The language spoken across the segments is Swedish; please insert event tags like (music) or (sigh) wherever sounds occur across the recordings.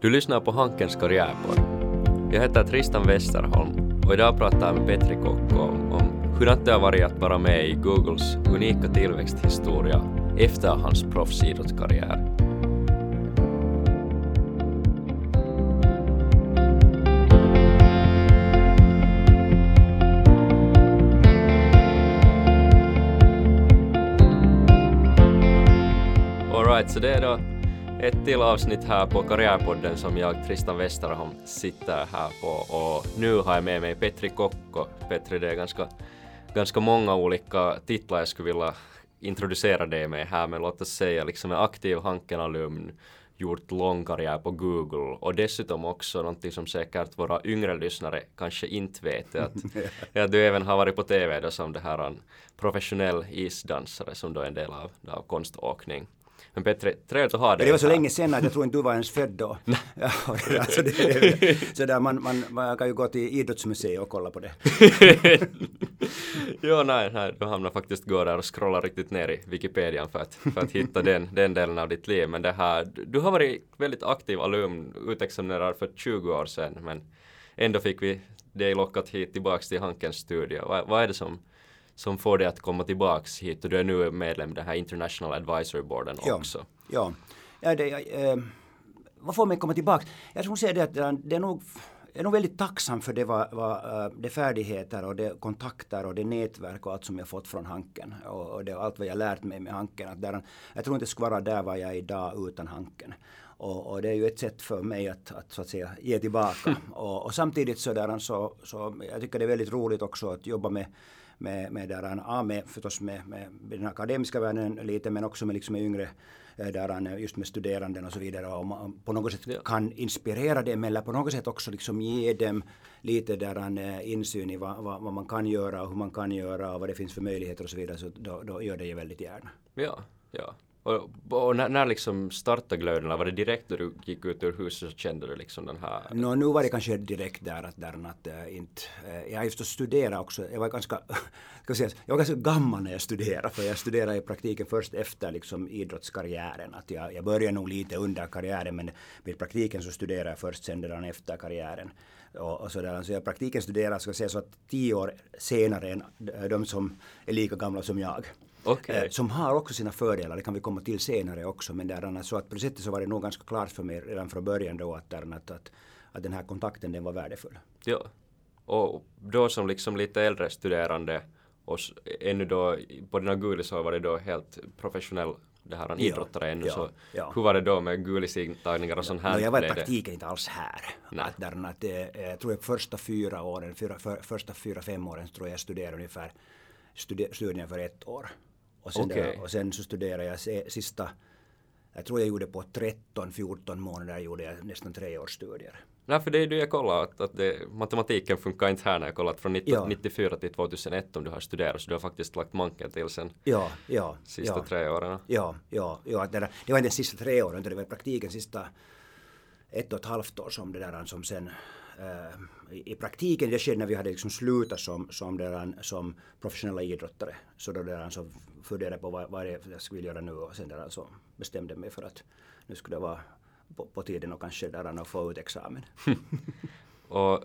Du lyssnar på Hankens karriärpodd. Jag heter Tristan Westerholm och idag pratar jag med Petri Kokko om, om hur det har varit att vara med i Googles unika tillväxthistoria efter hans proffsidrottskarriär. Alright, så det är då ett till avsnitt här på Karriärpodden som jag, Tristan Westerholm, sitter här på och nu har jag med mig Petri Kokko. Petri, det är ganska, ganska många olika titlar jag skulle vilja introducera dig med här, men låt oss säga liksom en aktiv Hanken-alumn, gjort lång karriär på Google och dessutom också någonting som säkert våra yngre lyssnare kanske inte vet är att, (laughs) att du även har varit på TV då som det här en professionell isdansare som då är en del av, av konståkning. Men Petri, trevligt att ha dig Det var så länge sedan att jag tror inte du var ens född då. (laughs) ja, (laughs) alltså det, det, så där man, man, man kan ju gå till idrottsmuseet och kolla på det. (laughs) jo, nej, nej, du hamnar faktiskt gå där och scrolla riktigt ner i Wikipedia för att, för att hitta den, den delen av ditt liv. Men det här, du har varit väldigt aktiv alumn, utexaminerad för 20 år sedan, men ändå fick vi dig lockat hit tillbaks till Hankens studio. Vad, vad är det som som får dig att komma tillbaks hit och du är nu medlem i den här International Advisory Boarden också. Ja, ja det, eh, vad får mig komma tillbaks? Jag skulle säga det att det är nog jag är nog väldigt tacksam för det, var, var, eh, de färdigheter och de kontakter och det nätverk och allt som jag fått från Hanken. Och, och det, allt vad jag lärt mig med Hanken. Att där, jag tror inte det skulle vara där var jag är idag utan Hanken. Och, och, det är ju ett sätt för mig att, att så att säga ge tillbaka. (laughs) och, och samtidigt så, där, så, så jag tycker det är väldigt roligt också att jobba med med, med, där, ja, med, förstås med, med, den akademiska världen lite men också med, liksom med yngre eh, där, just med studeranden och så vidare och man på något sätt ja. kan inspirera dem eller på något sätt också liksom ge dem lite där eh, insyn i vad, vad, vad, man kan göra och hur man kan göra och vad det finns för möjligheter och så vidare så då, då gör det ju väldigt gärna. Ja, ja. Och, och när, när liksom startade glöden? Var det direkt när du gick ut ur huset så kände du liksom den här? No, nu var det kanske direkt där att, där att äh, inte, äh, jag har just studerat också, jag var ganska, (laughs) ska säga, jag var ganska gammal när jag studerade för jag studerade i praktiken först efter liksom idrottskarriären. Att jag, jag började nog lite under karriären men vid praktiken så studerade jag först sen redan efter karriären. Och, och sådär. Så jag praktiken studerade ska säga så att tio år senare än de som är lika gamla som jag. Okay. Eh, som har också sina fördelar, det kan vi komma till senare också. Men där, så att på det sättet så var det nog ganska klart för mig redan från början då att, där, att, att, att den här kontakten den var värdefull. Ja, och då som liksom lite äldre studerande och ännu då på dina gulis så var det då helt professionell det här idrottare ännu ja, så ja. hur var det då med gulisintagningar och sånt här? No, jag var i praktiken inte alls här. Att där, att, eh, jag tror jag första fyra åren, fyra, för, första fyra, fem åren tror jag studerade ungefär studierna för ett år. Och sen, okay. där, och sen så studerade jag sista, jag tror jag gjorde på 13-14 månader gjorde jag nästan tre års studier. Nej, för det är det jag kollar att, att det, matematiken funkar inte här när jag kollat från 90, ja. 94 till 2001 om du har studerat så du har faktiskt lagt manken till sen ja, ja, sista ja. tre åren. Ja, ja, ja det, det var inte sista tre åren, det var i praktiken sista ett och ett halvt år som det där som sen i praktiken det skedde när vi hade liksom slutat som, som, där, som professionella idrottare. Så då där, så funderade på vad, vad jag skulle göra nu och sen där, så bestämde mig för att nu skulle det vara på, på tiden och kanske där att få ut examen. (laughs) och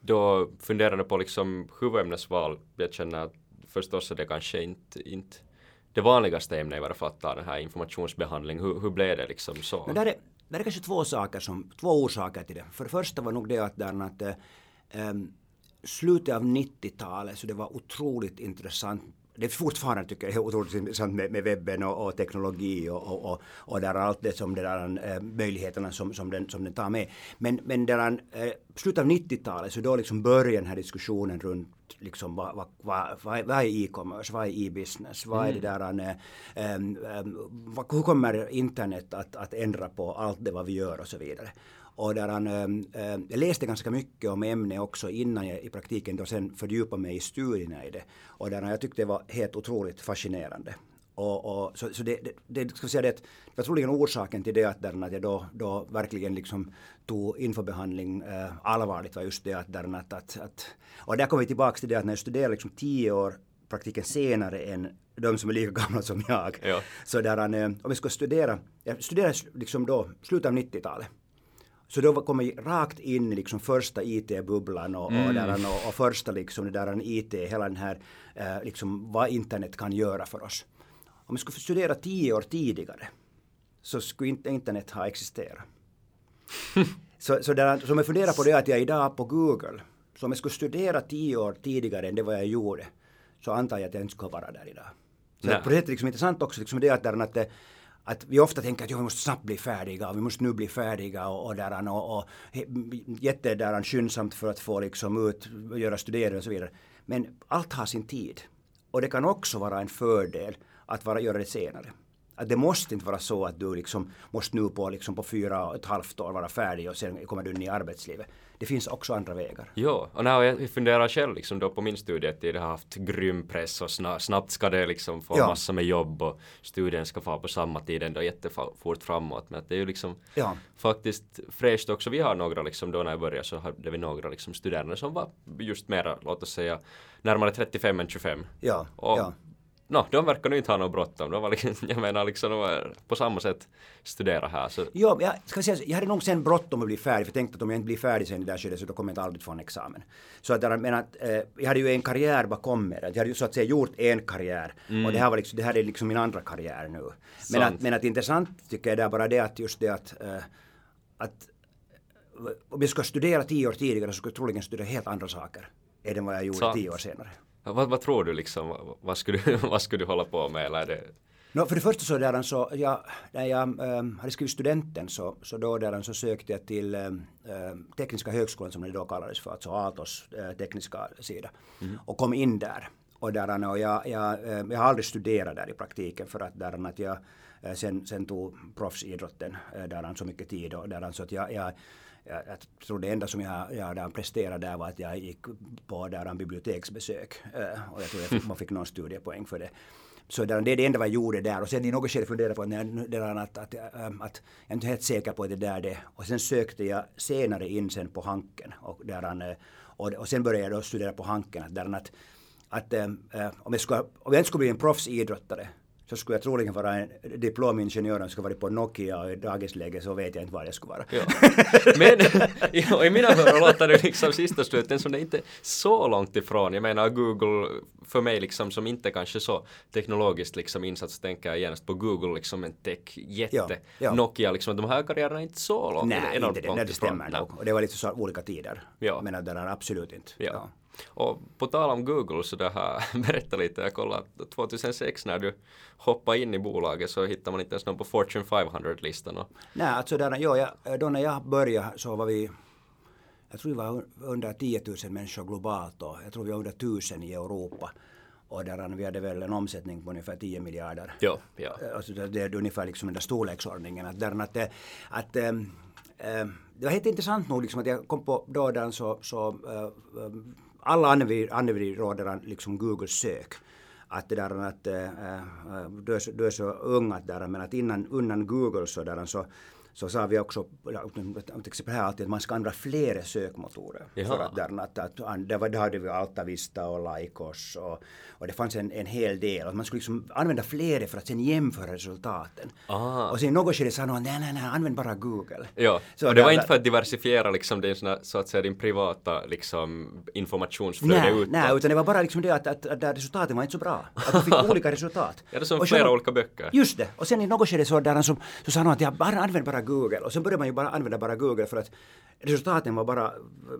då funderade på liksom huvudämnesval. Jag känner att förstås är det kanske inte, inte det vanligaste ämnet i varje fall att ta den här informationsbehandling. Hur, hur blev det liksom så? Men där är, det är kanske två saker som, två orsaker till det. För det första var nog det att, där, att ähm, slutet av 90-talet så det var otroligt intressant det är fortfarande tycker jag otroligt intressant med, med webben och, och teknologi och, och, och, och där allt det som det där, äh, möjligheterna som, som, den, som den tar med. Men, men där, äh, slutet av 90-talet så då liksom började den här diskussionen runt liksom vad, vad, vad, vad är e-commerce, vad är e-business, vad är det mm. där, äh, äh, hur kommer internet att, att ändra på allt det vad vi gör och så vidare. Och där han, äh, jag läste ganska mycket om ämnet också innan jag i praktiken då sen fördjupade mig i studierna i det. Och där jag tyckte det var helt otroligt fascinerande. Och, och, så, så det, det, det, ska säga det, det var troligen orsaken till det att, där, att jag då, då verkligen liksom tog infobehandling äh, allvarligt var just det att, där, att, att, att och där kommer vi tillbaka till det att när jag studerade liksom tio år praktiken senare än de som är lika gamla som jag. Ja. Så där, om vi ska studera, jag studerade liksom då slutet av 90-talet Så då kom jag rakt in i liksom första IT-bubblan och, och, där, och, och första liksom det där IT, hela den här eh, liksom vad internet kan göra för oss. Om jag skulle studera tio år tidigare så skulle inte internet ha existerat. (laughs) så, så, där, så om jag funderar på det att jag idag på Google, så om jag skulle studera tio år tidigare än det vad jag gjorde, så antar jag att jag inte skulle vara där idag. Så Nej. på det sättet liksom intressant också liksom det att, där, att, det- att vi ofta tänker att jo, vi måste snabbt bli färdiga och vi måste nu bli färdiga och, och, där, och, och jättedäran skyndsamt för att få liksom ut, göra studier och så vidare. Men allt har sin tid. Och det kan också vara en fördel att vara, göra det senare. Att det måste inte vara så att du liksom måste nu på, liksom på fyra och ett halvt år vara färdig och sen kommer du in i arbetslivet. Det finns också andra vägar. Jo, och när jag funderar själv liksom då på min studietid, jag har haft grym press och sna, snabbt ska det liksom få Ja. massor med jobb och studien ska få på samma tid ändå jättefort framåt. Men att det är ju liksom Ja. faktiskt fräscht också. Vi har några liksom då när jag började så hade vi några liksom studerande som var just mera, låt oss säga, närmare 35 än 25. Ja, Och ja. No, de verkar nu inte ha något bråttom. De var liksom, (laughs) jag menar liksom, de var på samma sätt studera här. Så men jag, ska säga, jag hade nog sen bråttom att bli färdig, för jag tänkte att om jag inte blir färdig sen i det där skedet så då kommer jag inte aldrig få en examen. Så att, jag menar, att, eh, jag hade ju en karriär bakom mig. Jag hade ju så att säga gjort en karriär. Och det här, var liksom, det här är liksom min andra karriär nu. Men att, men att intressant tycker jag det är bara det att just det att, eh, att eh, om jag skulle studera tio år tidigare så skulle jag troligen studera helt andra saker än vad jag gjorde Sant. tio år senare. Vad, vad tror du liksom, vad, skulle du, (laughs) vad skulle du hålla på med? Eller det, No, för det första så där så, jag, när jag ähm, hade skrivit studenten så, så då där så sökte jag till ähm, ähm, Tekniska högskolan som det då kallades för, alltså Aaltos äh, tekniska sida. Och kom in där. Och, där, och jag, jag, äh, jag har aldrig studerat där i praktiken för att, där, att jag äh, sen, sen tog proffsidrotten äh, där så mycket tid och där, så att jag, jag jag, jag tror det enda som jag, jag där presterade där var att jag gick på där en biblioteksbesök. Eh, och jag tror jag man fick någon studiepoäng för det. Så det är det enda jag gjorde där. Och sen i något skede funderade jag på när jag, där att, att, eh, att jag är inte helt säker på att det där det. Och sen sökte jag senare in sen på Hanken. Och, där, han, eh, och, och sen började jag då studera på Hanken. Att, där, att, att om, jag skulle, om jag inte skulle bli en proffsidrottare så skulle jag troligen vara en diplomingenjör som skulle vara på Nokia och i dagens läge så vet jag inte var jag skulle vara. Ja. Men (laughs) ja, i mina öron låter det liksom sista sluten som det inte är så långt ifrån. Jag menar Google för mig liksom som inte kanske så teknologiskt liksom insatt så tänker jag genast på Google liksom en tech-jätte. Ja, ja. Nokia liksom, de här karriärerna är inte så långt. Nej, inte det. långt det stämmer nog. Och det var lite så olika tider. Ja. Men det är absolut inte. Ja. Och på tal om Google så det här, (laughs) berätta lite, jag kollade att 2006 när du hoppade in i bolaget så hittade man inte ens någon på Fortune 500-listan. Och, Nej, alltså där, ja, jag, då när jag började så var vi jag tror vi var under 10 000 människor globalt och jag tror vi var under 1000 i Europa. Och där vi hade väl en omsättning på ungefär 10 miljarder. ja, ja. Alltså det, är ungefär liksom den där storleksordningen. Att, där, att, det- att, ähm, det var helt intressant nog liksom att jag kom på då så, så äh, alla använder använder då liksom Google sök. Att det där att äh, du, är så, du är så ung att där, men att innan, innan Google så där så så sa vi också, till exempel här alltid att man ska använda flera sökmotorer. Jaha. För att, där, att, att, att, där, var- där hade vi Altavista och Lycos och, och det fanns en, en hel del. Och man skulle liksom använda flera för att sen jämföra resultaten. Ah. Och sen i något skede sa någon, nej, nej, nej, använd bara Google. Ja, Så och det var där- inte för att diversifiera liksom din, såna, så att säga, din privata liksom, informationsflöde Nej, utåt. nej, utan det var bara liksom det att, att, att, att resultaten var inte så bra. Att du fick (laughs) olika resultat. Ja, det är som Och flera så- olika böcker. Just det. Och sen i något skede så, där, så sa någon att jag bara använder bara Google. Och sen började man ju bara använda bara Google för att resultaten var bara,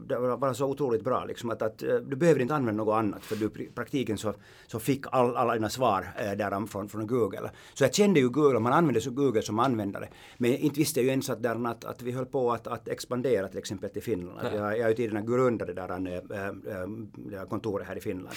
var bara så otroligt bra. Liksom att, att eh, du behöver inte använda något annat för du i praktiken så, så fick all, alla dina svar eh, där från, från Google. Så jag kände ju Google, man använde så Google som användare. Men inte visste jag ju ens att, där, att, att vi höll på att, att expandera till exempel till Finland. Att Jag, jag är ju tidigare grundade där, äh, äh, kontoret här i Finland.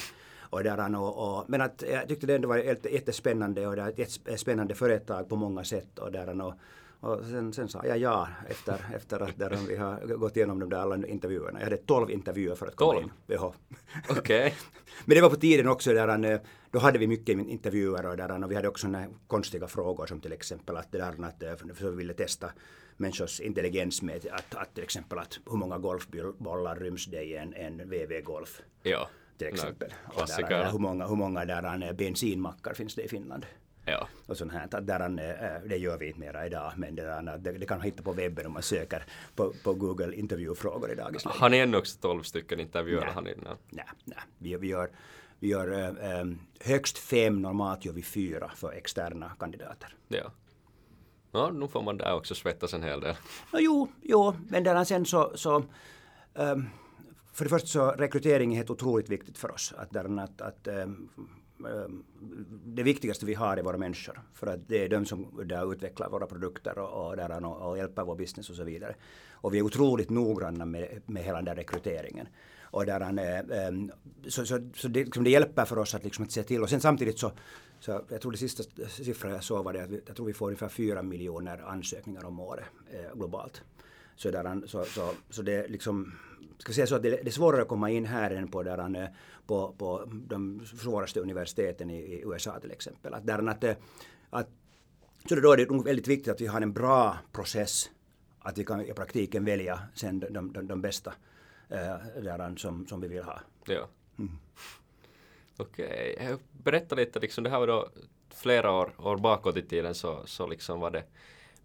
Och där, och, och, men att jag tyckte det ändå var jätte- jättespännande och det är ett spännande företag på många sätt. Och, där, och, och sen, sen sa jag ja efter, efter att där vi har gått igenom de där alla intervjuerna. Jag hade 12 intervjuer för att komma 12? in. Ja. Okej. (laughs) Men det var på tiden också där, eh, då hade vi mycket intervjuer och, där, och vi hade också konstiga frågor som till exempel att det där att eh, vi ville testa människors intelligens med att, att till exempel att hur många golfbollar ryms det i en, en VV-golf Ja. till No, exempel. Och där, klassiker. hur många, hur många där, eh, bensinmackar finns det i Finland? Ja. och sånt här. Att där, äh, det gör vi inte mera idag, men det, där, det, det kan man hitta på webben om man söker på, på Google intervjufrågor i dagens läge. Har ni ännu också 12 stycken intervjuer? Nej. Vi, vi gör, vi gör äh, högst fem, normalt gör vi fyra för externa kandidater. Ja. Ja, nu får man där också svettas en hel del. No, jo, jo, men där sen så, så ähm, för det första så rekrytering är helt otroligt viktigt för oss. Att, där, att, att ähm, Ehm, det viktigaste vi har är våra människor. För att det är de som där utvecklar våra produkter och, och, där, och, och hjälper vår business och så vidare. Och vi är otroligt noggranna med, med hela den där rekryteringen. Och där han, eh, ehm, så, så, så det, liksom det hjälper för oss att, liksom, att se till. Och sen samtidigt så, så jag tror det sista siffran jag såg var det att vi, jag tror vi får ungefär fyra miljoner ansökningar om året eh, globalt. Så, där, så, så, så det är liksom ska säga så att det, det är svårare att komma in här än på, där, på, på de svåraste universiteten i, i USA till exempel. Att där, att, att, så då är det nog väldigt viktigt att vi har en bra process att vi kan i praktiken välja sen de, de, de bästa äh, där, som, som vi vill ha. Ja. Mm. Okej, okay. berätta lite, liksom, det här var då flera år, år bakåt i tiden så, så liksom var det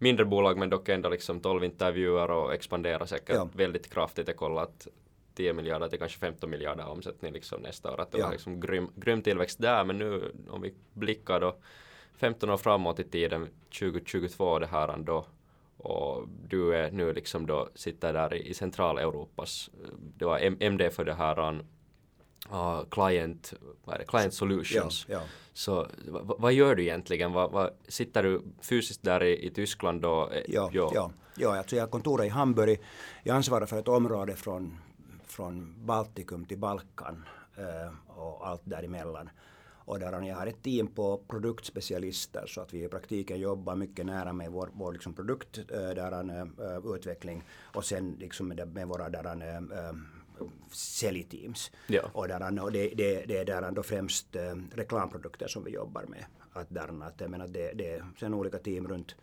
mindre bolag men dock ändå liksom 12 intervjuer och expandera säkert ja. väldigt kraftigt. Jag kollar att 10 miljarder till kanske 15 miljarder omsättning liksom nästa år. Att det ja. var liksom grym, grym tillväxt där men nu om vi blickar då 15 år framåt i tiden 2022 det här då och du är nu liksom då sitter där i, i Centraleuropas det var MD för det här uh, client, vad är det, client solutions. Ja, ja. Så vad gör du egentligen? Vad, vad, sitter du fysiskt där i, i Tyskland då? Ja, ja. ja, ja alltså jag har kontoret i Hamburg. Jag ansvarar för ett område från, från Baltikum till Balkan eh, och allt däremellan. Och där jag har ett team på produktspecialister så att vi i praktiken jobbar mycket nära med vår, vår liksom produkt, äh, där, äh, utveckling och sen liksom med, med våra där, säljteams. Ja. Och, där, och det, det, det är där då främst äh, reklamprodukter som vi jobbar med. Att där, att, jag menar, det, det är sen olika team runt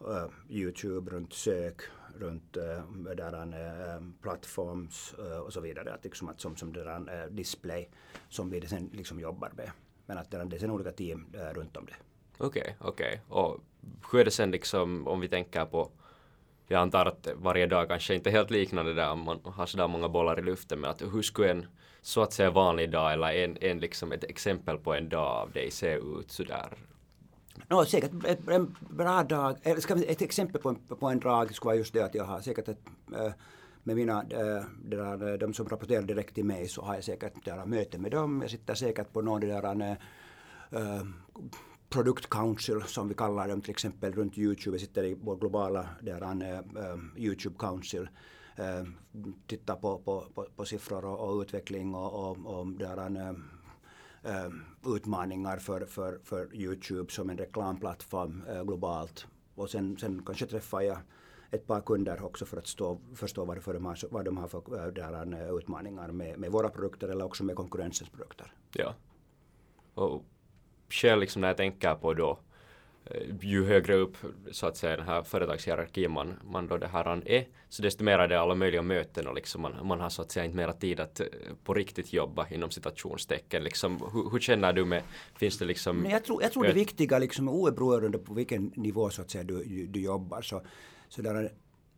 uh, Youtube, runt sök, runt uh, där, uh, plattforms uh, och så vidare. Att, liksom, att som, som där, display som vi sen liksom jobbar med. Men att det är sen olika team runt om det. Okej, okay, okej. Okay. Och hur är det sen liksom om vi tänker på jag antar att varje dag kanske inte helt liknande där om man har sådär många bollar i luften men att hur skulle en så att säga vanlig dag eller en, en liksom ett exempel på en dag av dig se ut sådär? No, säkert ett, en bra dag, eller ska, ett exempel på en, på en dag skulle vara just det att jag har säkert ett, eh, med mina, eh, där, eh, de som rapporterar direkt till mig så har jag säkert där, möte med dem. Jag sitter säkert på någon där äh, Product Council som vi kallar dem till exempel runt Youtube. Vi sitter i vår globala däran, uh, eh, eh, Youtube Council. Uh, tittar på, på, på, på siffror och, och, utveckling och, och, och däran, uh, utmaningar för, för, för Youtube som en reklamplattform globalt. Och sen, sen kanske träffar jag ett par kunder också för att stå, förstå varför de har, vad de har för där, utmaningar med, med våra produkter eller också med konkurrensens produkter. Ja. Och själv liksom när jag tänker på då eh, ju högre upp så att säga den här företagshierarkin man, man då det här är så desto mer är det alla möjliga möten och liksom man, man har så att säga inte mera tid att eh, på riktigt jobba inom citationstecken. Liksom hur, hur känner du med finns det liksom Men jag tror, jag tror det viktiga liksom oberoende på vilken nivå så att säga du, du, du jobbar. Så, så, där,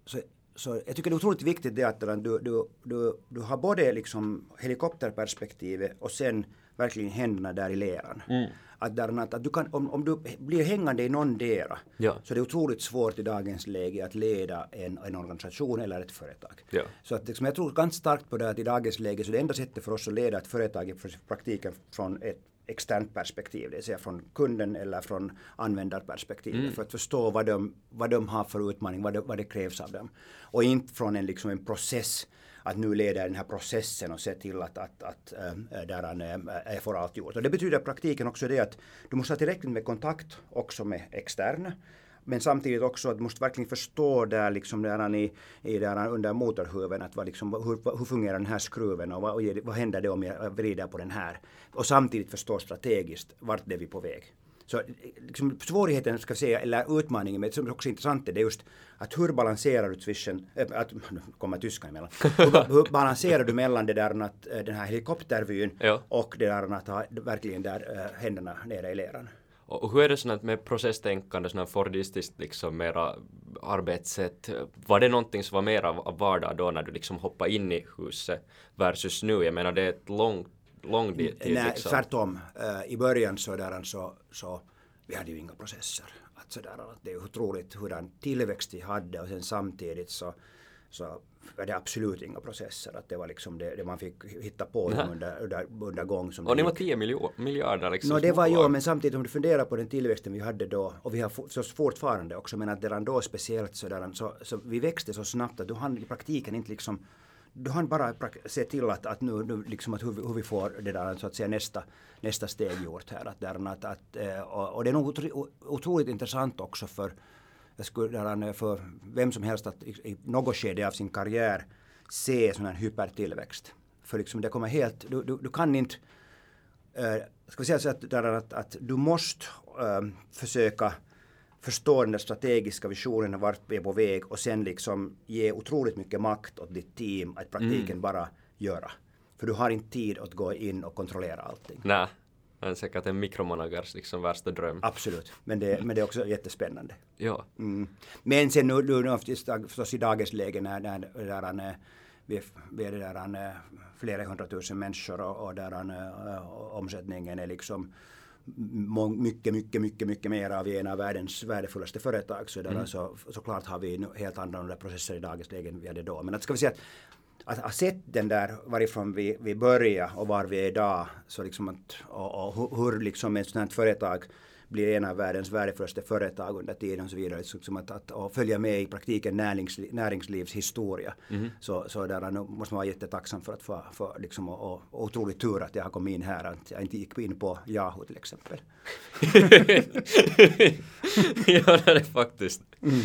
så så jag tycker det är otroligt viktigt det att du, du, du, du har både liksom helikopterperspektivet och sen verkligen händerna där i leran. Mm. Att, där, att, att du kan, om, om du blir hängande i någon dera ja. så det är otroligt svårt i dagens läge att leda en, en organisation eller ett företag. Ja. Så att, liksom, jag tror ganska starkt på det att i dagens läge så det enda sättet för oss att leda ett företag i praktiken från ett externt perspektiv, det vill säga från kunden eller från användarperspektivet mm. för att förstå vad de, vad de har för utmaning, vad det, vad det krävs av dem. Och inte från en, liksom en process att nu leda den här processen och se till att, att, att äh, där han äh, får allt gjort. Och det betyder i praktiken också det att du måste ha tillräckligt med kontakt också med externa. Men samtidigt också att du måste verkligen förstå där liksom där han i, i där under motorhuven att vad liksom, hur, hur fungerar den här skruven och vad, vad händer det om jag vrider på den här. Och samtidigt förstå strategiskt vart är vi på väg. Så liksom, svårigheten, ska säga, eller utmaningen med som också är intressant, det är just att hur balanserar du zwischen, äh, att, (laughs) nu kommer tyskan emellan, hur, hur balanserar du mellan det där att, den här helikoptervyn ja. och det där att ha verkligen där äh, händerna nere i leran? Och hur är det sånt med processtänkande, sånt fordistiskt liksom mera arbetssätt? Var det någonting som var mera av vardag då när du liksom hoppade in i huset versus nu? Jag menar det är ett långt lång tid. Nej, liksom. tvärtom. Uh, I början så, där, så, så vi hade ju inga processer. Att så där, det är otroligt hurdan tillväxt vi hade och sen samtidigt så, så var det absolut inga processer. Att det var liksom det, det man fick hitta på under, under, under gång. Som och det var 10 miljarder liksom. No, det var ju, men samtidigt om du funderar på den tillväxten vi hade då och vi har så fortfarande också men att redan då speciellt så, där, så, så vi växte så snabbt att du hann i praktiken inte liksom du han bara se till att, att nu, nu liksom att hur, hur, vi får det där så att säga nästa, nästa steg gjort här. Att, där, att, att, eh, och, och det är nog otroligt intressant också för jag skulle där, för vem som helst att i något skede av sin karriär se sån här hypertillväxt. För liksom det kommer helt, du, du, du kan inte, äh, ska vi säga så att, där, att, att du måste äh, försöka förstå den där strategiska visionen vart vi är på väg och sen liksom ge otroligt mycket makt åt ditt team att praktiken mm. bara göra. För du har inte tid att gå in och kontrollera allting. Nej, det är säkert en mikromanagers liksom värsta dröm. Absolut, men det, men det är också jättespännande. Ja. Mm. Men sen nu, nu, nu förstås i dagens läge när, när, när, när vi, vi är där, flera hundratusen människor och, och där uh, omsättningen är liksom mycket, mycket, mycket, mycket mer av en av världens värdefullaste företag så, mm. så såklart har vi helt andra processer i dagens läge än vi hade då. Men att ska vi säga att att ha sett den där varifrån vi, vi började och var vi är idag så liksom att, och, och hur liksom ett sådant här företag blir en av världens värdefullaste företag under tiden och så vidare. Som att, att, att följa med i praktiken näringsliv, näringslivshistoria. Mm. Så, så där nu måste man vara jättetacksam för att få, liksom, och, och otroligt tur att jag har kommit in här. Att jag inte gick in på Yahoo till exempel. (laughs) ja, det är faktiskt. Mm.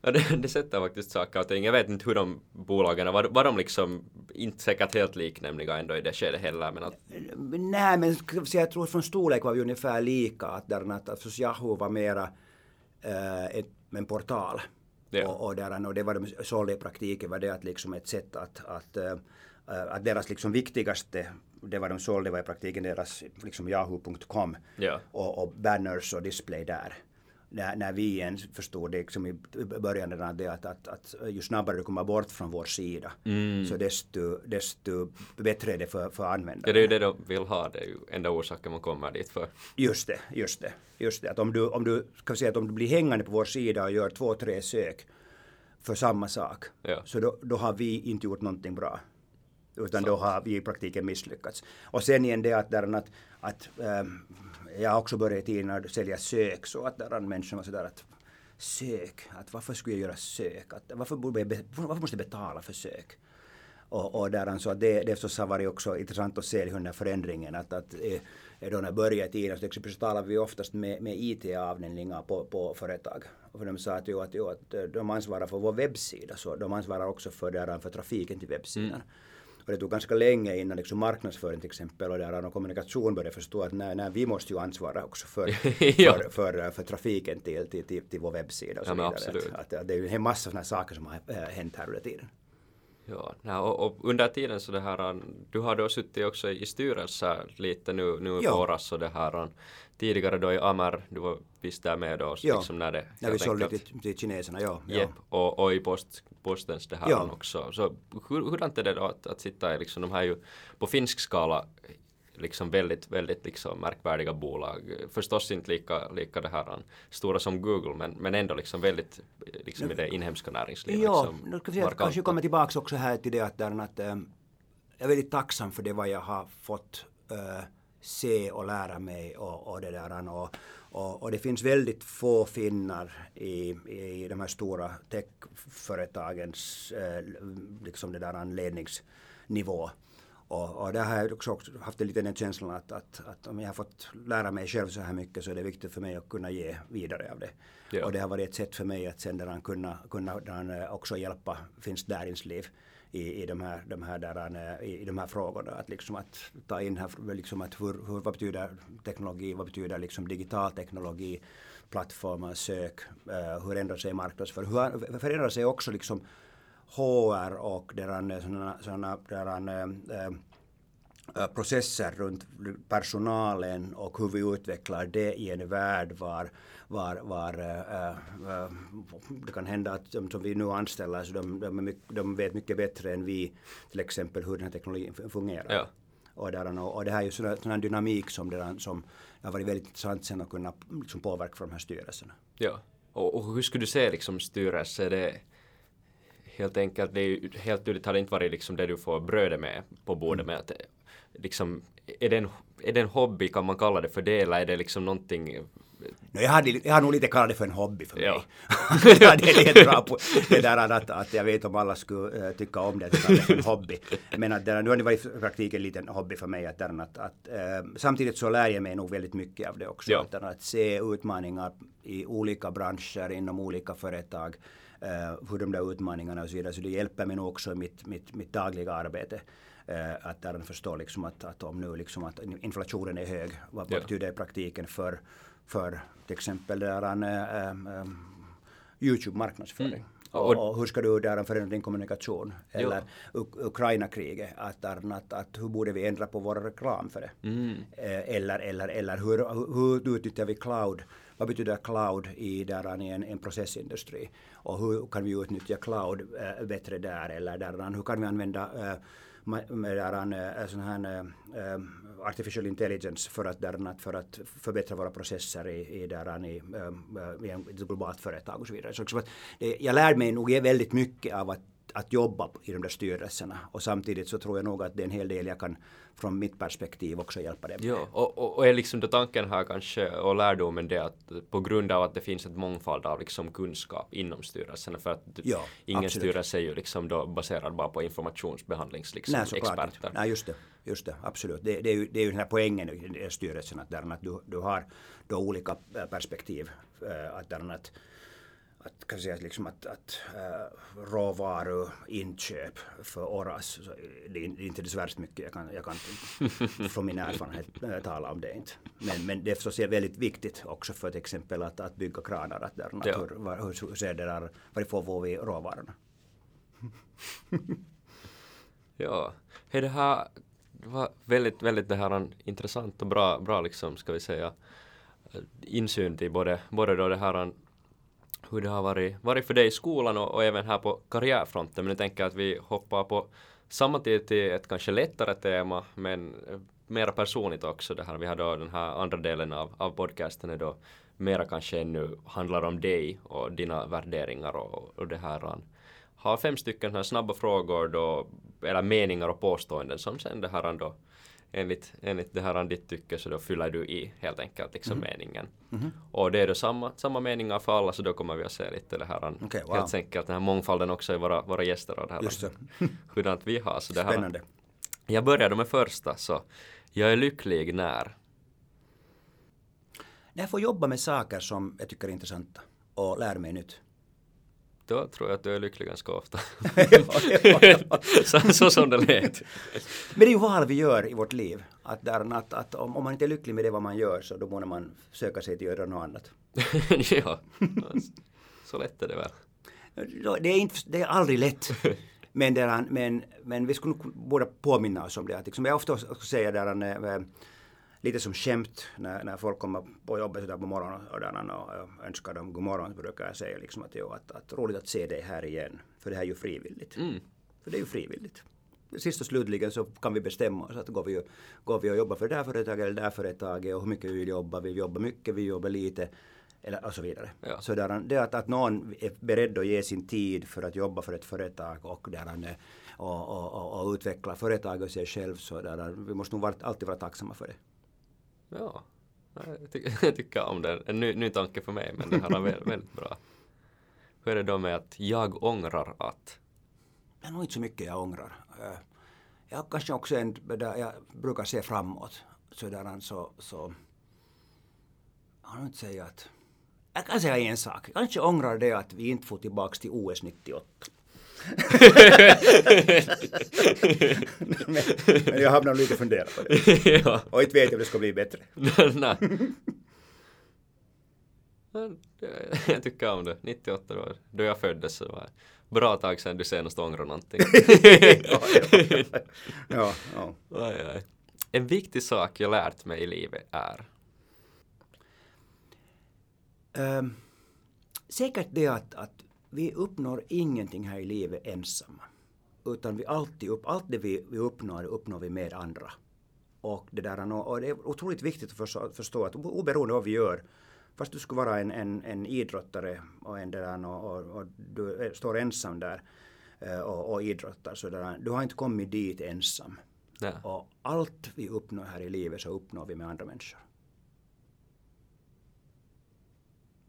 (laughs) Ja, det, det sätter faktiskt saker och ting. Jag vet inte hur de bolagen var, var de liksom inte säkert helt liknämliga ändå i det skedet heller. Men att... Nej, men jag tror från storlek var vi ungefär lika. Att, där, att, att Yahoo var mera äh, ett, en portal. Ja. Och, och, där, och det var de sålde i praktiken var det att liksom ett sätt att, att, äh, att deras liksom viktigaste det var de sålde var i praktiken deras liksom yahoo.com ja. och, och banners och display där när, när vi ens förstod det liksom i början redan det att, att, att ju snabbare du kommer bort från vår sida mm. så desto, desto bättre är det för, för användaren. Ja, det är ju det de vill ha, det är ju enda orsaken man kommer dit för. Just det, just det. Just det. Att om du, om du, kan säga att om du blir hängande på vår sida och gör två, tre sök för samma sak ja. så då, då har vi inte gjort någonting bra. Utan då har vi i praktiken misslyckats. Och sen igen det att, där, att, att ähm, jag har också börjat i tiden du sälja sök så att där människor var sådär att sök, att varför skulle jag göra sök? Att varför, borde jag, varför måste jag betala för sök? Och, och där så att det, det förstås har varit också intressant att se den här förändringen att, att eh, då när jag började i tiden så liksom exempel talar vi oftast med, med IT-avdelningar på, på företag. För de sa att, jo, att, jo, att eh, de ansvarar för vår webbsida så de ansvarar också för, där, för trafiken till webbsidan. Mm. Och det tog ganska länge innan liksom marknadsföring till exempel och där och kommunikation började förstå att nej, nej, vi måste ju ansvara också för, ja. (laughs) för, för, för, trafiken till, till, till, till vår webbsida och så ja, vidare. Att, att, det är ju en massa sådana saker som har äh, hänt här under tiden. Ja, och, och, under tiden så det här, du har då suttit också i styrelsen lite nu, nu i våras och det här tidigare då i Amar, du var visst där med då ja. liksom när det när vi sålde till, till kineserna, ja. Yep. Och, och i post, postens det här ja. också. Så hur, hurdant är det då att, att sitta i liksom de här ju på finsk skala liksom väldigt, väldigt liksom märkvärdiga bolag. Förstås inte lika, lika det här stora som Google men, men ändå liksom väldigt liksom i det inhemska näringslivet. Ja, liksom, nu ska vi kanske komma tillbaka också här till det att, där, att ähm, jag är väldigt tacksam för det vad jag har fått äh, se och lära mig och, och det där. Och, och, och, det finns väldigt få finnar i, i de här stora techföretagens äh, liksom det där ledningsnivå. Och, och där har jag också haft en liten känsla att, att, att om jag har fått lära mig själv så här mycket så är det viktigt för mig att kunna ge vidare av det. Ja. Och det har varit ett sätt för mig att sen där kunna, kunna där också hjälpa finskt näringsliv i, i, de, här, de, här där, i, i de här frågorna. Att, liksom att ta in här, liksom att hur, hur, vad betyder teknologi, vad betyder liksom digital teknologi, plattformar, sök, uh, hur ändrar sig marknadsföring, hur förändrar sig också liksom HR och deran, såna, såna, deran, äh, eh, processer runt personalen och hur vi utvecklar det i en värld var, var, var äh, äh, det kan hända att de som vi nu anställer så de, de, mycket, de vet mycket bättre än vi till exempel hur den här teknologin fungerar. Ja. Och, där, och det här är ju sån, sån dynamik som, det, som har varit väldigt intressant sen att kunna liksom påverka för de här styrelserna. Ja, och, och hur skulle du se liksom styrelse? Är det helt enkelt, det är ju helt tydligt har det inte varit liksom det du får brödet med på bordet mm. med att liksom, är det, en, är det en hobby, kan man kalla det för det, eller är det liksom någonting No, jag, hade, jag har nog lite kallat det för en hobby för mig. (laughs) Ja. det, är bra på, det där att, att jag vet om alla skulle uh, tycka om det, att det är en hobby. Men att där, nu har det varit i praktiken en liten hobby för mig. Att, där, att, att uh, samtidigt så lär jag mig nog väldigt mycket av det också. Ja. Att, att se utmaningar i olika branscher, inom olika företag. Uh, hur de där utmaningarna och så vidare. Så det hjälper mig nog också i mitt, mitt, mitt dagliga arbete. Uh, att där förstår liksom att, att om nu liksom att inflationen är hög, vad, ja. betyder det i praktiken för för till exempel där en, äh, Youtube marknadsföring. Mm. Och, och, hur ska du där förändra din kommunikation? Eller Ukraina-kriget, att, att, att hur borde vi ändra på vår reklam för det? Mm. Eller, eller, eller hur, hur utnyttjar vi cloud? Vad betyder cloud i, där, i en, en processindustri? Och hur kan vi utnyttja cloud äh, bättre där? Eller där, hur kan vi använda äh, med, där, äh, sån här, äh, artificial intelligence för att, där, för att förbättra våra processer i, i, där, i, äh, i ett globalt företag och så vidare. Så, så det, jag lär mig nog väldigt mycket av att att jobba i de där styrelserna och samtidigt så tror jag nog att det är en hel del jag kan från mitt perspektiv också hjälpa dem. Ja, och, och, och är liksom då tanken här kanske och lärdomen det att på grund av att det finns ett mångfald av liksom kunskap inom styrelserna för att ja, ingen absolut. styrelse är ju liksom då baserad bara på informationsbehandlings liksom Nej. Nej, just det. Just det, absolut. Det, det, är ju, det är ju den här poängen i styrelsen att, där, att du, du har då olika perspektiv. Eh, att, där, att att, kan säga, liksom att, att uh, råvaruinköp för Oras, det är inte så värst mycket jag kan, jag kan (laughs) från min erfarenhet äh, tala om det inte. Men, men det är förstås väldigt viktigt också för till exempel att, att bygga kranar, att, där, ja. hur, hur, hur ser det där, varifrån får vi råvarorna? (laughs) ja, det här var väldigt, väldigt det här intressant och bra, bra liksom, ska vi säga, insyn till både, både då det här hur det har varit, varit för dig i skolan och, och även här på karriärfronten. Men jag tänker att vi hoppar på samma tid till ett kanske lättare tema men eh, mera personligt också. Det här. Vi har då den här andra delen av, av podcasten är då mera kanske ännu handlar om dig och dina värderingar och, och det här. Har fem stycken här snabba frågor då, eller meningar och påståenden som sen det här då enligt, enligt det här ditt tycke så då fyller du i helt enkelt liksom mm. meningen. Mm. Och det är då samma, samma meningar för alla så då kommer vi att se lite det här okay, wow. helt enkelt den här mångfalden också i våra, våra gäster och det här Just det. (laughs) hurdant vi har. Så det här, Spännande. Jag började med första så jag är lycklig när när jag får jobba med saker som jag tycker är intressanta och lär mig nytt då tror jag att du är lycklig ganska ofta. (laughs) så, så som det lät. Men det är ju val vi gör i vårt liv. Att, där, att, att om, om, man inte är lycklig med det vad man gör så då borde man söka sig till att göra något annat. (laughs) ja, så lätt är det väl. Det är, inte, det är aldrig lätt. Men, där, men, men vi skulle borde påminna oss om det. Att liksom, jag ofta säger där, äh, lite som skämt när, när folk kommer på jobbet där på morgonen och, och önskar dem god morgon brukar jag säga liksom att, jo, att, att roligt att se dig här igen. För det här är ju frivilligt. Mm. För det är ju frivilligt. Sist och slutligen så kan vi bestämma oss att går vi, går vi och jobbar för det här företaget eller det här företaget och hur mycket vi vill jobba. Vi jobbar mycket, vi jobbar lite eller, och så vidare. Ja. Så där, det att, att någon är beredd att ge sin tid för att jobba för ett företag och, där, och, och, och, och utveckla företaget och sig själv så där, vi måste nog alltid vara tacksamma för det. Ja, jag, ty (laughs) jag tycker om det. En ny, ny tanke för mig, men det här är väldigt, väldigt bra. Hur är det då med att jag ångrar att? Det är nog inte så mycket jag ångrar. Eh, jag kanske också en, där jag brukar se framåt. Sådär, så, så jag kan inte säga att jag kan säga en sak. Jag kanske ångrar det att vi inte får tillbaka till OS 98 men, men, jag har nog lite funderat på det. (laughs) ja. Och inte vet jag om det ska bli bättre. (laughs) Nej. jag tycker om det. 98 då, då jag föddes så var, bra tag sedan du senast ångrade någonting. (laughs) ja, ja, ja, ja. Aj, aj. En viktig sak jag lärt mig i livet är Ehm, säkert det att, att vi uppnår ingenting här i livet ensamma. Utan vi alltid upp, allt det vi, vi uppnår, uppnår vi med andra. Och det, där, och det är otroligt viktigt att förstå, att oberoende av vad vi gör, fast du skulle vara en, en, en idrottare och, en där, och, och, och du står ensam där eh, och, och idrottar, så där, du har inte kommit dit ensam. Nej. Och allt vi uppnår här i livet så uppnår vi med andra människor.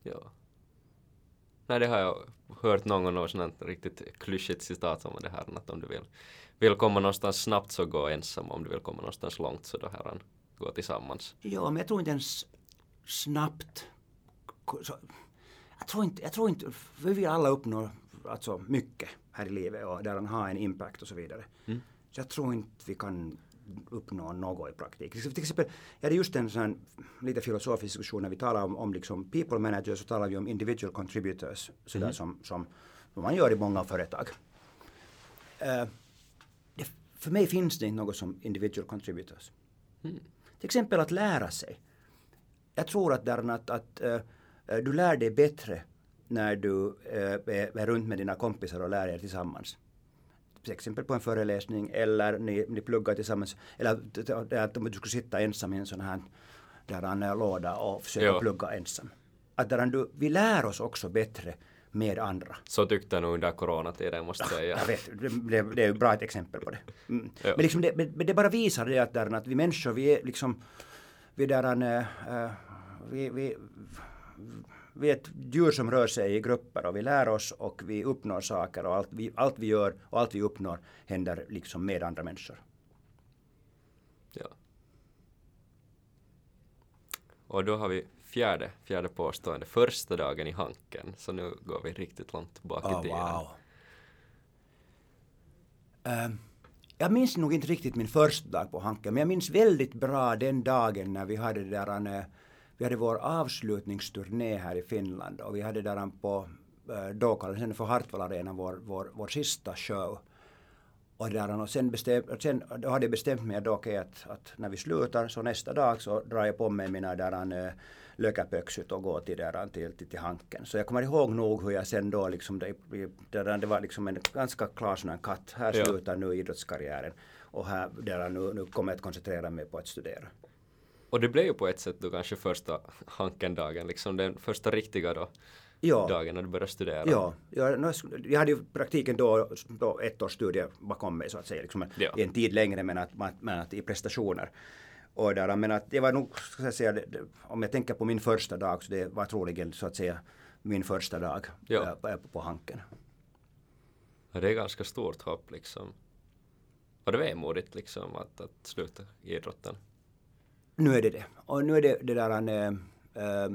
Ja. Nej, det har jag hört någon gång, sånt riktigt klyschigt citat om det här, att om du vill, vill komma någonstans snabbt så gå ensam, om du vill komma någonstans långt så då här gå tillsammans. Ja, men jag tror inte ens snabbt. Så, jag, tror inte, jag tror inte, vi vill alla uppnå alltså, mycket här i livet och där han har en impact och så vidare. Mm. Så jag tror inte vi kan uppnå något i praktiken. Till exempel, jag hade just en sån lite filosofisk diskussion när vi talar om, om liksom people managers så talar vi om individual contributors, sådär Mm. som, som, man gör i många företag. Eh, det, för mig finns det inte något som individual contributors. Mm. Till exempel att lära sig. Jag tror att, där, att, att eh, du lär dig bättre när du eh, är, är runt med dina kompisar och lär er tillsammans. Till exempel på en föreläsning eller ni, ni pluggar tillsammans. Eller att om du skulle sitta ensam i en sån här där han låda och försöka Ja. plugga ensam. Att där du, vi lär oss också bättre med andra. Så tyckte jag nog under coronatiden måste jag säga. Jag vet, det, det, är ett bra ett exempel på det. Mm. Men, liksom det, men det bara visar det att, där, att vi människor, vi är liksom, vi, där, äh, vi, vi, vi är ett djur som rör sig i grupper och vi lär oss och vi uppnår saker och allt vi, allt vi gör och allt vi uppnår händer liksom med andra människor. Ja. Och då har vi fjärde, fjärde påstående, första dagen i Hanken. Så nu går vi riktigt långt tillbaka i tiden. Ehm, jag minns nog inte riktigt min första dag på Hanken, men jag minns väldigt bra den dagen när vi hade där en, eh, vi hade vår avslutningsturné här i Finland och vi hade där på eh, då kallades den för Hartwall Arena, vår, vår, vår sista show. Och, där, och sen, bestäm, sen då hade jag bestämt mig då okej, att, att när vi slutar så nästa dag så drar jag på mig mina där, äh, lökäpöksyt och går till, där, till, till, till Hanken. Så jag kommer ihåg nog hur jag sen då liksom, det, det, det var liksom en ganska klar sån här katt. Här Ja. slutar nu idrottskarriären. Och här, där, nu, nu kommer jag att koncentrera mig på att studera. Och det blev ju på ett sätt då kanske första Hanken-dagen, liksom den första riktiga då, Ja. dagen när du började studera. Ja, jag, jag hade ju praktiken då, då ett års studie bakom mig så att säga, liksom, Ja. en tid längre men att, men att i prestationer. Och där, men att det var nog, ska jag säga, om jag tänker på min första dag så det var troligen så att säga min första dag Ja. äh, på, på Hanken. Det är ganska stort hopp liksom. Och det var vemodigt liksom att, att sluta i idrotten. Nu är det det. Och nu är det det där äh,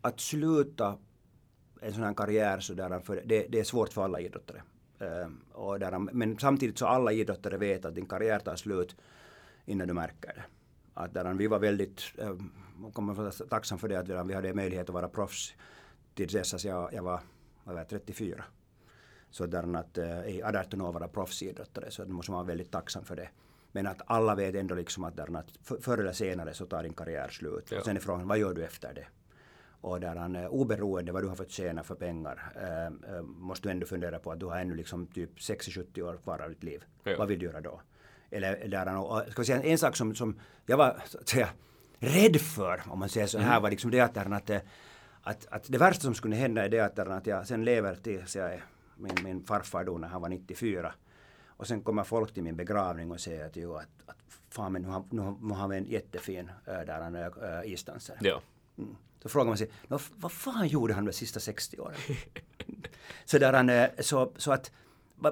att sluta en sån här karriär så där, för det, det är svårt för alla idrottare. Äh, och där, men samtidigt så alla idrottare vet att din karriär tar slut innan du märker det. Att där, vi var väldigt äh, kommer vara tacksam för det att där, vi hade möjlighet att vara proffs till dess att jag, jag var, var jag, 34. Så där att äh, i 18 år vara proffsidrottare så då måste man vara väldigt tacksam för det. Men att alla vet ändå liksom att, där, att för- förr eller senare så tar din karriär slut. Ja. Och sen är frågan, vad gör du efter det? Och där han, eh, oberoende vad du har fått tjäna för pengar eh, eh, måste du ändå fundera på att du har ännu liksom typ 60-70 år kvar av ditt liv. Ja. Vad vill du göra då? Eller där han, och, ska vi säga, en sak som, som jag var så att säga, rädd för, om man säger så här, var liksom det att, där, att, eh, att, att det värsta som skulle hända är det att, där, att jag sen lever tills jag är min, min farfar då när han var 94. Och sen kommer folk till min begravning och säger att jo, att, att fan men nu har, nu har, nu har vi en jättefin äh, där han äh, isdanser. Ja. Mm. Då frågar man sig, "Nå, f- vad fan gjorde han de sista 60 åren? (laughs) så, där han, eh, så, så att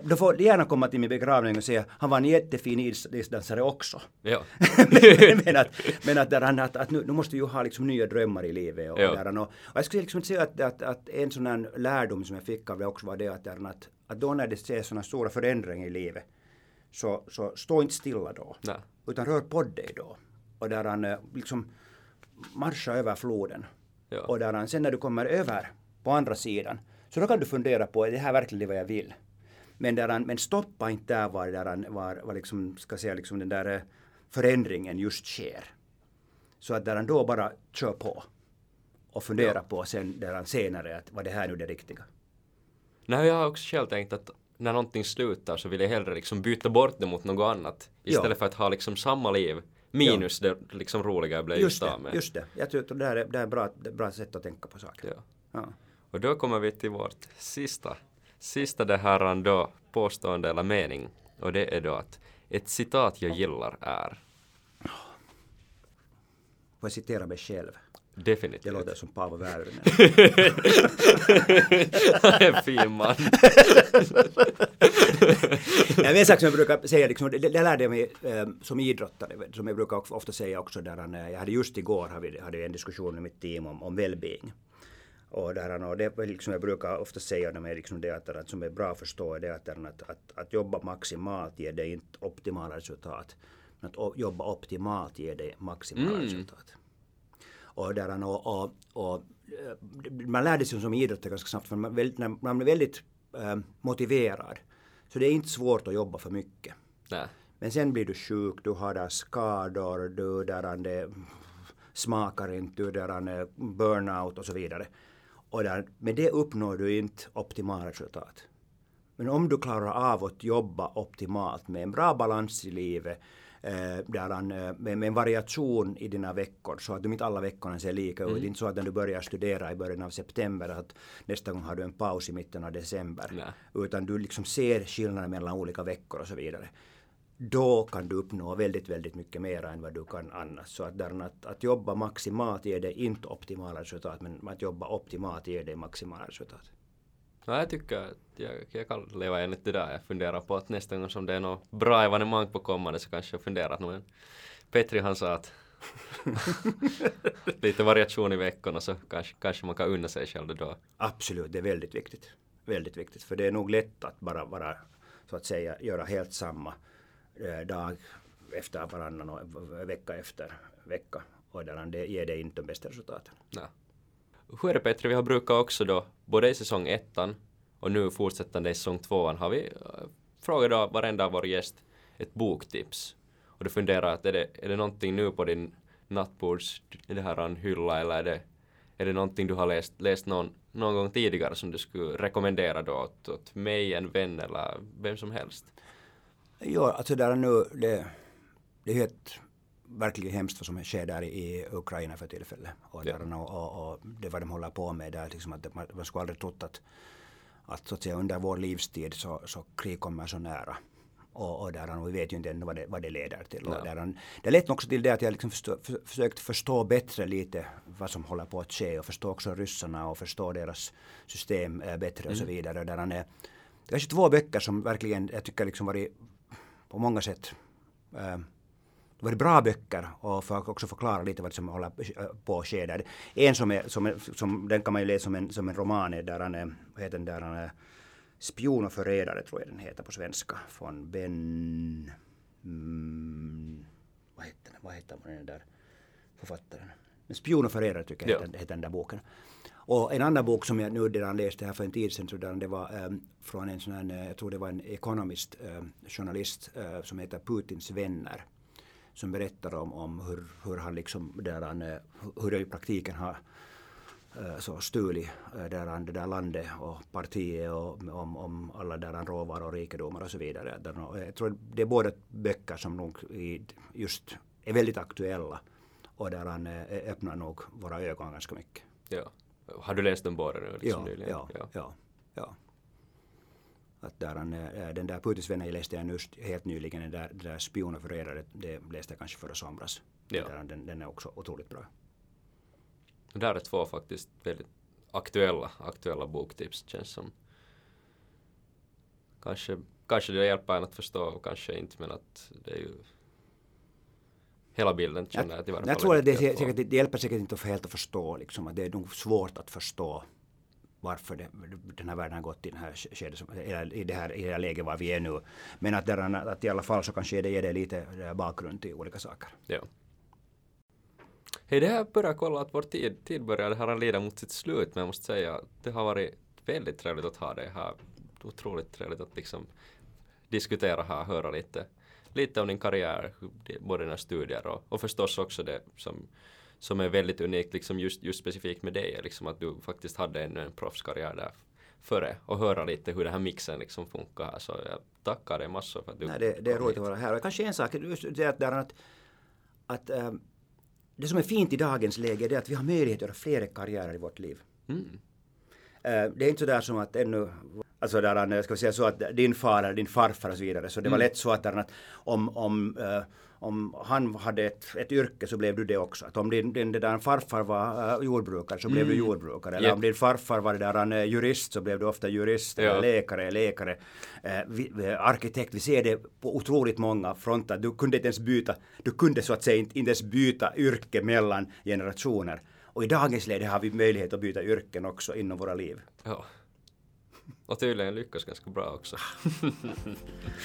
då får gärna komma till min begravning och säga han var en jättefin is- isdansare också. Ja. (laughs) men, men att, men att, där han, att, att nu, nu måste vi ju ha liksom nya drömmar i livet. Och, Ja. där han, och, och jag skulle liksom säga att, att, att en sån här lärdom som jag fick av det också var det att, där att, att då när det ser sådana stora förändringar i livet så, så stå inte stilla då. Nej. Utan rör på dig då. Och där han eh, liksom marscha över floden. Ja. Och där han, sen när du kommer över på andra sidan Så då kan du fundera på, är det här verkligen vad jag vill? Men, där, men stoppa inte där var, där, var, var liksom, ska säga, liksom den där eh, förändringen just sker. Så att där då bara kör på och fundera ja. på sen där senare att var det här nu det riktiga. Nej, jag har också själv tänkt att när någonting slutar så vill jag hellre liksom byta bort det mot något annat. Istället ja. för att ha liksom samma liv minus ja. det liksom roliga jag blev just, av med. Just det, jag tror att det här är, det är bra, bra sätt att tänka på saker. Ja. Och då kommer vi till vårt sista, sista det här då påstående eller mening. Och det är då att ett citat jag gillar är Får jag citera mig själv? Definitivt. Jag låter som Paavo Väyrynen. Han är en fin man. jag vet en sak som jag brukar säga, liksom, det, det lärde jag mig eh, som idrottare, som jag brukar ofta säga också, där han, jag hade just igår hade, hade en diskussion med mitt team om, om well-being. Och, där, och det liksom jag brukar ofta säga när liksom det att, att som är bra att förstå är det att, att, att, jobba maximalt ger det inte optimala resultat. Men att jobba optimalt ger det maximala mm. resultat. Och, där, och, och, och, eh, man lärde sig som idrottare ganska snabbt, för man, när man blir väldigt äh, motiverad så det är inte svårt att jobba för mycket. Nej. Men sen blir du sjuk, du har där skador, du där det smakar inte, du där burnout och så vidare. Och där, med det uppnår du inte optimala resultat. Men om du klarar av att jobba optimalt med en bra balans i livet, eh, där han, eh, med, med, en variation i dina veckor så att de inte alla veckorna ser lika ut. Mm. Inte så att när du börjar studera i början av september att nästa gång har du en paus i mitten av december. Nej. Utan du liksom ser skillnader mellan olika veckor och så vidare. Då kan du uppnå väldigt, väldigt mycket mer än vad du kan annars. Så att, där, att, att jobba maximalt ger dig inte optimala resultat, men att jobba optimalt ger dig maximala resultat. Ja, jag tycker att jag, jag kan leva enligt det där. Jag funderar på att nästa gång som det är något bra evenemang på kommande så kanske jag funderar att Petri han sa att (laughs) lite variation i veckorna så kanske, kanske man kan unna sig själv då. Absolut, det är väldigt viktigt. Väldigt viktigt, för det är nog lätt att bara, bara så att säga göra helt samma Eh, dag efter varannan och vecka efter vecka och där det ger dig inte de bästa resultaten. Nej. Hur är det Petri, vi har brukat också då, både i säsong ettan och nu fortsättande i säsong tvåan har vi eh, frågat då varenda av vår gäst ett boktips. Och du funderar att är det, är det någonting nu på din nattbords, det här hylla eller är det, är det någonting du har läst, läst någon, någon gång tidigare som du skulle rekommendera då åt, åt mig, en vän eller vem som helst? Ja, alltså där nu, det, det är helt verkligen hemskt vad som sker där i Ukraina för tillfället. Och, ja. där, och, och, och, det vad de håller på med där, liksom att man, man skulle aldrig trott att, att, så att säga, under vår livstid så, så krig kommer så nära. Och, och, där, och vi vet ju inte ännu vad det, vad det leder till. Och där, det ledde också till det att jag liksom förstå, för, försökt förstå bättre lite vad som håller på att ske och förstå också ryssarna och förstå deras system äh, bättre mm. och så mm. vidare. Där, det är kanske två böcker som verkligen jag tycker liksom varit på många sätt äh, det var bra böcker och för att också förklara lite vad som håller på att ske där. En som, är, som, är, som den kan man ju läsa som en, som en roman där han är, vad heter den där, han är Spion och förrädare tror jag den heter på svenska. Från Ben... Mm, vad heter den, vad heter den där författaren? Men Spion och förrädare tycker jag ja. heter, heter den där boken. Och en annan bok som jag nu redan läste här för en tid sedan, så det var um, från en sån här, eh, jag tror det var en ekonomist, um, journalist uh, som heter Putins vänner som berättar om, om hur, hur han liksom, där han, eh, hur det i praktiken har så stulit där han, det där landet och partiet och om, om alla där han råvaror och rikedomar och så vidare. Jag tror det är båda böcker som nog just är väldigt aktuella och där han öppnar nog våra ögon ganska mycket. Ja. Har du läst dem båda nu? Liksom ja, ja, ja, ja, ja. Att där han, äh, den där Putins vänner läste jag just helt nyligen, den där, den där Spion och förrädare, det läste jag kanske förra somras. Ja. Där, den, den är också otroligt bra. Där är två faktiskt väldigt aktuella, aktuella boktips känns som. Kanske, kanske det hjälper en att förstå, kanske inte, men att det är ju hela bilden känner jag fall. Jag tror att det, säkert, det hjälper säkert inte helt att förstå, liksom, att det är nog svårt att förstå varför det, den här världen har gått i, den här skedet, i, det här, i det här läget var vi är nu. Men att, där, att i alla fall så kanske det ger det lite eh, bakgrund till olika saker. Ja. Hej, det här börjar kolla att vår tid, tid börjar här lida mot sitt slut, men jag måste säga att det har varit väldigt trevligt att ha dig här. Otroligt trevligt att liksom diskutera här, höra lite, lite om din karriär, både dina studier och, och förstås också det som, som är väldigt unikt, liksom just, just specifikt med dig, liksom att du faktiskt hade ännu en proffskarriär där före och höra lite hur den här mixen liksom funkar här. Så jag tackar dig massor för att du Nej, det, det är roligt att vara här. Och kanske en sak, det är där att, att ähm, det som är fint i dagens läge är att vi har möjlighet att göra flera karriärer i vårt liv. Mm. Äh, det är inte där som att ännu Alltså där, ska vi säga så att din far eller din farfar och så vidare. Så det var mm. lätt så att, att om, om äh, om han hade ett, ett yrke så blev du det också. Att om din, din där farfar var jordbrukare så blev mm. du jordbrukare. Eller yep. om din farfar var där uh, jurist så blev du ofta jurist. Ja. Eller läkare, läkare. Vi, arkitekt, vi ser det på otroligt många fronter. Du kunde inte ens byta, du kunde så att säga inte, inte ens byta yrke mellan generationer. Och i dagens läge har vi möjlighet att byta yrken också inom våra liv. Ja. Och tydligen lyckas ganska bra också.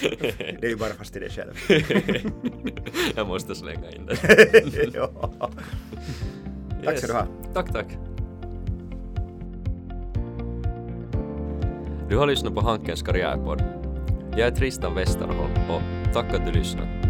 (laughs) det är ju bara fast till dig själv. (laughs) Jag måste slänga in det. (laughs) ja. Tack yes. ska du ha. Tack, tack. Du har lyssnat på Hankens karriärpodd. Jag är Tristan Westerholm och tack att du lyssnade.